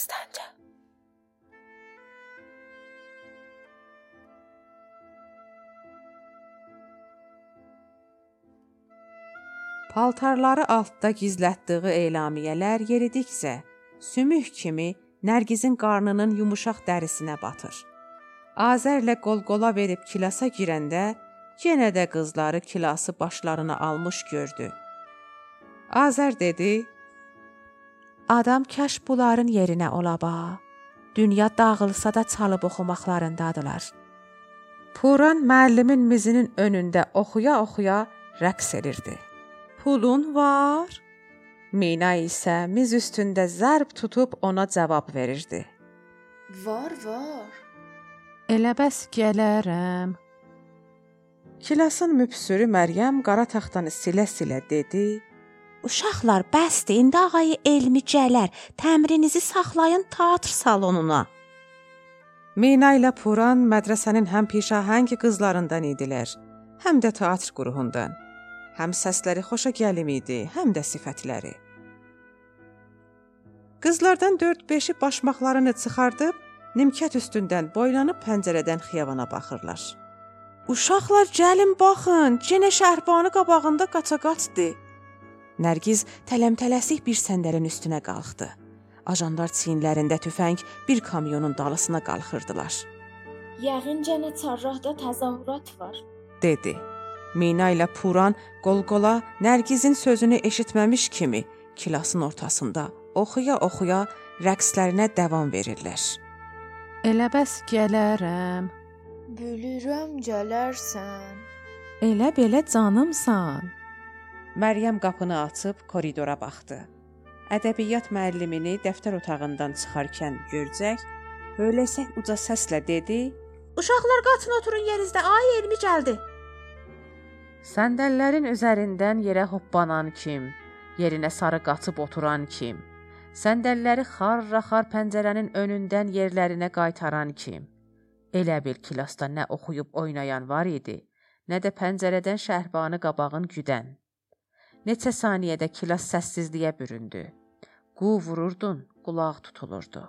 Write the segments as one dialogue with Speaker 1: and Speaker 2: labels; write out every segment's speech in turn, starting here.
Speaker 1: Dastanca.
Speaker 2: Paltarları altda gizlətdiyi elamiyələr yeridikcə sümük kimi Nərgizin qarnının yumuşaq dərisinə batır. Azərlə qol-qola verib kilasa girəndə yenə də qızları kilası başlarına almış gördü. Azər dedi:
Speaker 1: Adam kaş bunların yerinə ola ba. Dünya dağılsa da çalıb oxumaqlarındadılar.
Speaker 2: Puran müəllimin mizinin önündə oxuya-oxuya rəqs edirdi. Pulun var? Mina isə miz üstündə zərb tutub ona cavab verirdi.
Speaker 3: Var, var.
Speaker 1: Elə bəs gələrəm.
Speaker 2: Kilasın müpsürü Məryəm qara taxtanı silə-silə dedi:
Speaker 1: Uşaqlar, bəsdir, indi ağayı elmi gələr. Təmrinizi saxlayın teatr salonuna.
Speaker 2: Mina ilə Puran mədrəsənin həm pişahəng qızlarından idilər, həm də teatr qrupundan. Həm səsləri xoşa gəlim idi, həm də sifətləri. Qızlardan 4-5-i başmaqlarını çıxardıb nimkət üstündən boylanıb pəncərədən xiyabana baxırlar. Uşaqlar gəlin baxın, yenə şəhərbanı qabağında qaça-qaçdı. Nərgiz tələm-tələsik bir səndəlin üstünə qalxdı. Ajanlar çiyinlərində tüfəng bir kamyonun dalısına qalxırdılar.
Speaker 3: Yəqin gənə çarrahda təzahürat var,
Speaker 2: dedi. Mina ilə Puran qol-qola Nərgizin sözünü eşitməmiş kimi kilasın ortasında oxuya-oxuya rəqslərinə davam verirlər.
Speaker 1: Elə bəs gələrəm.
Speaker 3: Bilirəm gələrsən.
Speaker 1: Elə belə canımsan.
Speaker 2: Məryəm qapını açıb koridora baxdı. Ədəbiyyat müəllimini dəftər otağından çıxarkən görcək, höyləsək uca səslə dedi:
Speaker 1: "Uşaqlar qaçın oturun yerinizdə. Ay elmi gəldi."
Speaker 2: Səndəllərin üzərindən yerə hoppanan kim, yerinə sarı qaçıb oturan kim, səndəlləri xarra-xar pəncərənin önündən yerlərinə qaytaran kim. Elə bil klasda nə oxuyub oynayan var idi, nə də pəncərədən şəhərbanı qabağın güdən. Neçə saniyədə kilas səssizliyə büründü. Qu vururdun, qulaq tutulurdu.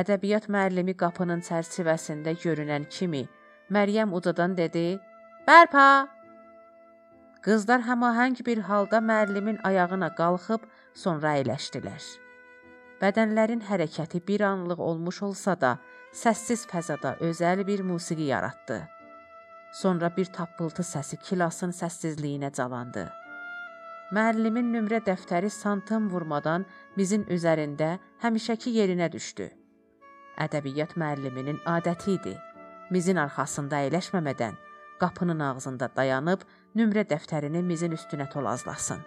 Speaker 2: Ədəbiyyat müəllimi qapının çərçivəsində görünən kimi Məryəm ucadan dedi: "Bərpa!" Qızlar həmahəng bir halda müəllimin ayağına qalxıb sonra əyləşdilər. Bədənlərin hərəkəti bir anlıq olmuş olsa da, səssiz fəzada özəl bir musiqi yaratdı. Sonra bir tappıltı səsi kilasın səssizliyinə calandı. Müəllimin nömrə dəftəri santım vurmadan mizin üzərində həmişəki yerinə düşdü. Ədəbiyyat müəlliminin adəti idi. Mizin arxasında əyləşməmədən qapının ağzında dayanıb nömrə dəftərini mizin üstünə tolazlasın.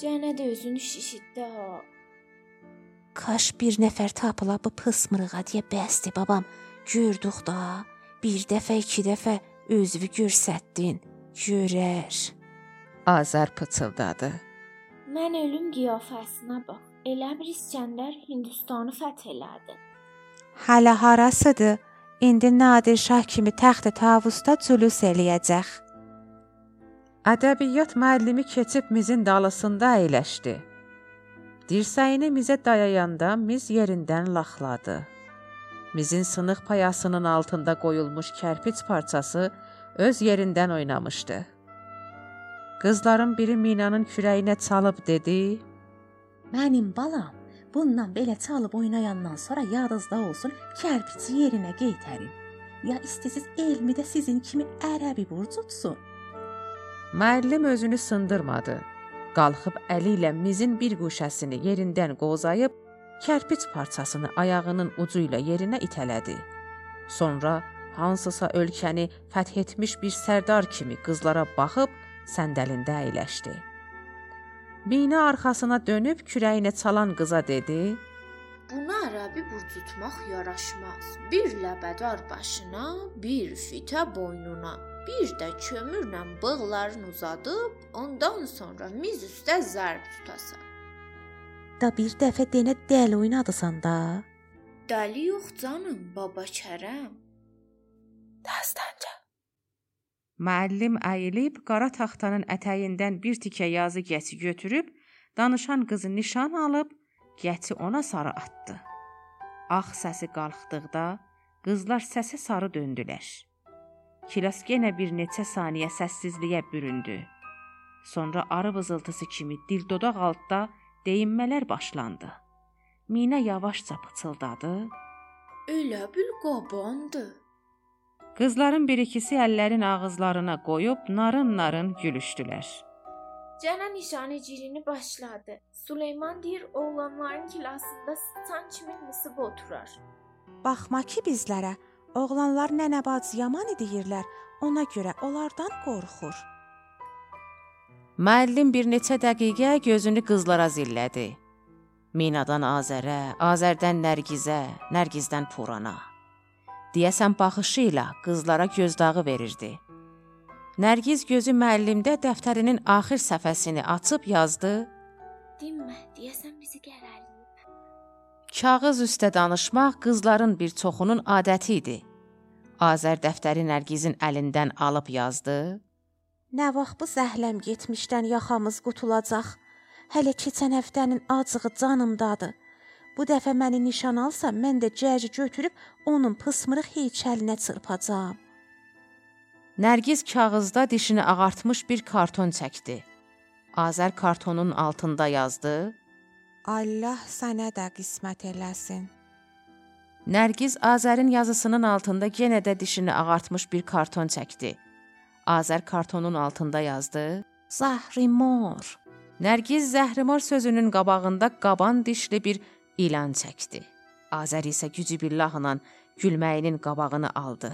Speaker 3: Cənə də özünü şişitdi ha.
Speaker 1: Kaş bir nəfər tapıla bu pısmırığa deyə bəsdi babam. Gördük da, bir dəfə, iki dəfə özünü görsətdin. Görər.
Speaker 2: Azər pıçıldadı.
Speaker 3: Mən ölüm qiyafəsinə bax. Elə bir İskəndər Hindistanı fəth elədi.
Speaker 1: Hələ harasıdır? İndi Nadir Şah kimi təxtə tavusda cülus eləyəcək.
Speaker 2: Ədəbiyyat müəllimi keçib mizin dalısında əyləşdi. Dirsəyini mizə dayayanda miz yerindən laxladı. Mizin sınıq payasının altında qoyulmuş kərpic parçası öz yerindən oynamışdı. Qızların biri Minanın kürəyinə çalıb dedi:
Speaker 1: "Mənim balam, Bundan belə çalıb oynayandan sonra yadınızda olsun, kərpici yerinə qaytarın. Ya istəsiz elmi də sizin kimi ərəbi burcutsun.
Speaker 2: Müəllim özünü sındırmadı. Qalxıb əli ilə mizin bir guşəsini yerindən qozayıb, kərpic parçasını ayağının ucu ilə yerinə itələdi. Sonra hansısa ölkəni fəth etmiş bir sərdar kimi qızlara baxıb səndəlində əyləşdi. Mina arxasına dönüb kürəyinə çalan qıza dedi:
Speaker 3: Buna ərəbi burcutmaq yaraşmaz. Bir ləbədar başına, bir fitə boynuna, bir də kömürlə bığlarını uzadıb, ondan sonra miz üstə zərb tutasan.
Speaker 1: Da bir dəfə denə dəli oynadısan da.
Speaker 3: Dəli yox canım, baba Kərəm.
Speaker 1: Dastanca.
Speaker 2: Müəllim əyilib qara taxtanın ətəyindən bir tikə yazı gəci götürüb, danışan qızı nişan alıb qəti ona sarı atdı. Ağ səsi qalxdıqda qızlar səsə sarı döndülər. Kilas yenə bir neçə saniyə səssizliyə büründü. Sonra arı vızıltısı kimi dil dodaq altda deyinmələr başlandı. Mina yavaşca pıçıldadı.
Speaker 3: Elə bil qabandı.
Speaker 2: Qızların bir ikisi əllərin ağızlarına qoyub narın-narın gülüşdülər.
Speaker 4: Cənə nişanəcirini başladı. Süleyman deyir oğlanların klasında sıçan kimi nisib oturar.
Speaker 1: Baxma ki bizlərə. Oğlanlar nənə bacı yaman deyirlər. Ona görə onlardan qorxur.
Speaker 2: Müəllim bir neçə dəqiqə gözünü qızlara zillədi. Minadan Azərə, Azərdən Nərgizə, Nərgizdən Purana. Deyəsən baxışı ilə qızlara gözdağı verirdi. Nərgiz gözü müəllimdə dəftərinin axir səhifəsini açıb yazdı.
Speaker 4: Dinmə, deyəsən bizi qərələyib.
Speaker 2: Kağız üstə danışmaq qızların bir çoxunun adəti idi. Azər dəftəri Nərgizin əlindən alıb yazdı.
Speaker 1: Nə vaxt bu zəhləm getmişdən yaxamız qutulacaq? Hələ keçən həftənin acığı canımdadır. Bu dəfə məni nişan alsa, mən də cəci götürüb onun pısmırıq heykəlinə çırpacağam.
Speaker 2: Nərgiz kağızda dişini ağartmış bir karton çəkdi. Azər kartonun altında yazdı.
Speaker 1: Allah sənə də qismət eləsin.
Speaker 2: Nərgiz Azərin yazısının altında yenə də dişini ağartmış bir karton çəkdi. Azər kartonun altında yazdı.
Speaker 1: Zahrimor.
Speaker 2: Nərgiz Zəhrimar sözünün qabağında qaban dişli bir ilan çəkdi. Azər isə gücü billahla gülməyinin qabağını aldı.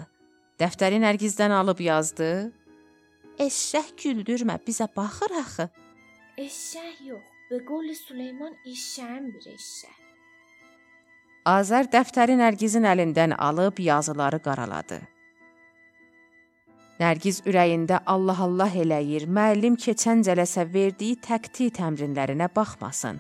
Speaker 2: Dəftəri Nərgizdən alıb yazdı.
Speaker 1: Eşşək güldürmə, bizə baxır axı.
Speaker 4: Eşşək yox. Be qol Süleyman eşşəyin bir eşşək.
Speaker 2: Azər dəftəri Nərgizin əlindən alıb yazıları qaraladı. Nərgiz ürəyində Allah Allah eləyir, müəllim keçən cələsə verdiyi təqti təmrinlərinə baxmasın.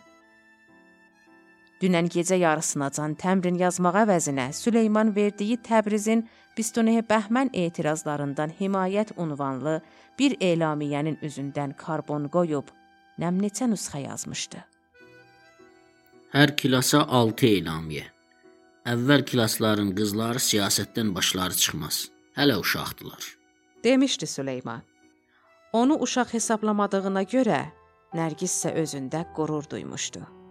Speaker 2: Dünən gecə yarısınacan təmrin yazmaq əvəzinə Süleyman verdiyi Təbrizin Bistonehe Bəhmən etirazlarından himayət unvanlı bir elamiyyənin üzündən karbon qoyub nəm neçə nüsxə yazmışdı.
Speaker 5: Hər klasa 6 elamiyə. Əvvəl klasların qızları siyasətdən başları çıxmaz. Hələ uşaqdılar.
Speaker 2: demişdi Süleyman. Onu uşaq hesablamadığına görə Nərgiz isə özündə qürur duymuşdu.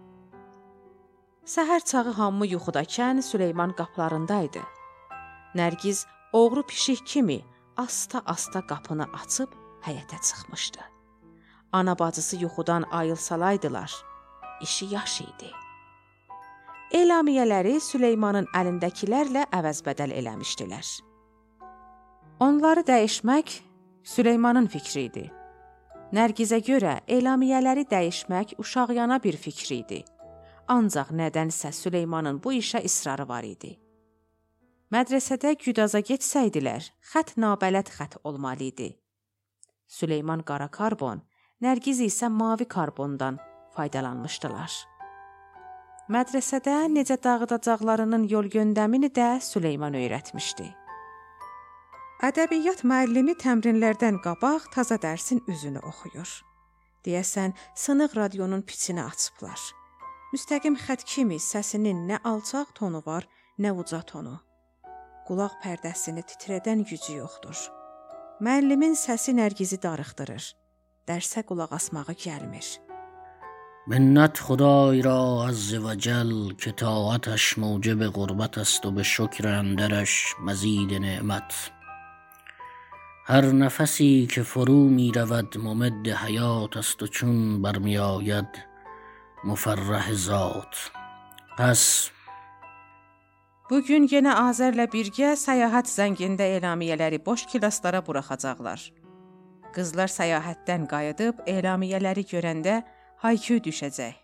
Speaker 2: Səhər çağı hamı yuxudakən Süleyman qaplarındaydı. Nərgiz oğru pişik kimi asta-asta qapını açıb həyətə çıxmışdı. Ana bacısı yuxudan ayılsalaydılar, işi yaş idi. Elamiyələri Süleymanın əlindəkilərlə əvəzbədəl eləmişdilər. Onları dəyişmək Süleymanın fikri idi. Nərgizə görə elamiyələri dəyişmək uşaqyana bir fikri idi. Ancaq nədənsə Süleymanın bu işə israrı var idi. Mədrəsədə güdaza getsəydilər, xətt nabələd xətt olmalı idi. Süleyman qara karbon, Nərgiz isə mavi karbondan faydalanmışdılar. Mədrəsədə necə dağıdacaqlarının yol göndəmini də Süleyman öyrətmişdi. Ədəbiyyat müəllimi təmrinlərdən qabaq taza dərsin üzünü oxuyur. Deyəsən, sınıq radionun piçini açıblar. Müstəqim xətt kimi səsinin nə alçaq tonu var, nə uca tonu. Qulaq pərdəsini titrədən gücü yoxdur. Müəllimin səsi Nərgizi darıxdırır. Dərsə qulaq asmağı gəlmir.
Speaker 5: منت خدای را عز وجل که طاعتش موجب غربت است و به شکر اندرش مزید نعمت هر نفسی که فرو می رود ممد حیات است و چون برمی آید müfərrəh zat. Bəs
Speaker 2: Bu gün yenə Azərlə birgə səyahət zəngində elamiyələri boş klasslara buraxacaqlar. Qızlar səyahətdən qayıdıb elamiyələri görəndə hayküy düşəcək.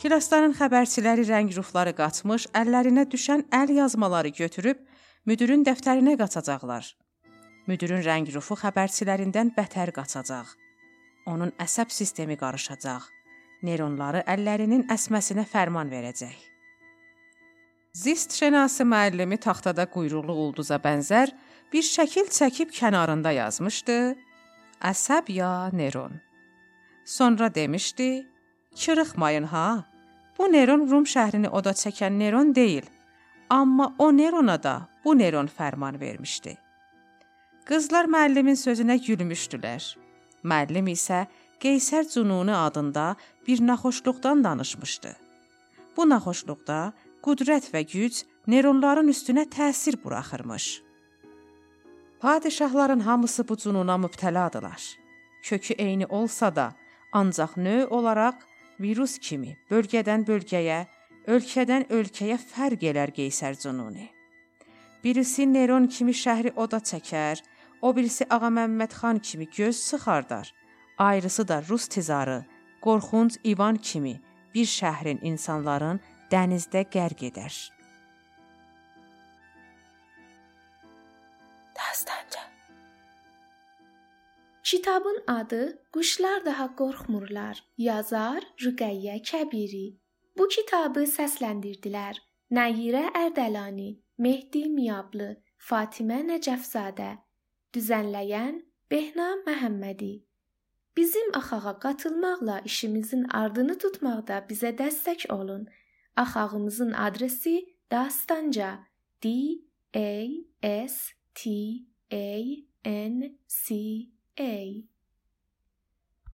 Speaker 2: Klassların xəbərçiləri rəng-ruxları qaçmış, əllərinə düşən əl yazmaları götürüb müdirin dəftərinə qaçacaqlar. Müdirin rəng-ruxu xəbərçilərindən bətər qaçacaq. Onun əsəb sistemi qarışacaq. Neyronları əllərinin əsməsinə fərman verəcək. Zist şənası müəllimi taxtada quyruqlu ulduza bənzər bir şəkil çəkib kənarında yazmışdı: Əsəb ya neyron. Sonra demişdi: "Çırıxmayın ha. Bu Neron Rum şəhrini oda çəkən Neron deyil, amma o Nerona da bu Neron fərman vermişdi. Qızlar müəllimin sözünə gülmüşdülər. Müəllim isə Qeysər Cununi adında bir naxoşluqdan danışmışdı. Bu naxoşluqda qüdrət və güc Neronların üstünə təsir buraxırmış. Padişahların hamısı bu cununa mübtəladılar. Kökü eyni olsa da, ancaq növ olaraq virus kimi bölgədən bölgəyə, ölkədən ölkəyə fərq elər Qeysər Cununi. Birisi Neron kimi şəhri oda çəkər, o birisi Ağa Məmməd xan kimi göz sıxardar. Ayrısı da Rus tizarı, qorxunc İvan kimi bir şəhrin insanların dənizdə qərq edər.
Speaker 4: Dastanca Kitabın adı Quşlar daha qorxmurlar. Yazar Rüqəyyə Kəbiri. Bu kitabı səsləndirdilər. Nəyirə Ərdəlani, Mehdi Miyablı, Fatimə Nəcəfzadə. Düzənləyən Behnam Məhəmmədi. Bizim axağa qatılmaqla işimizin ardını tutmaqda bizə dəstək olun. Axağımızın adresi Dastanca D A S T A N C A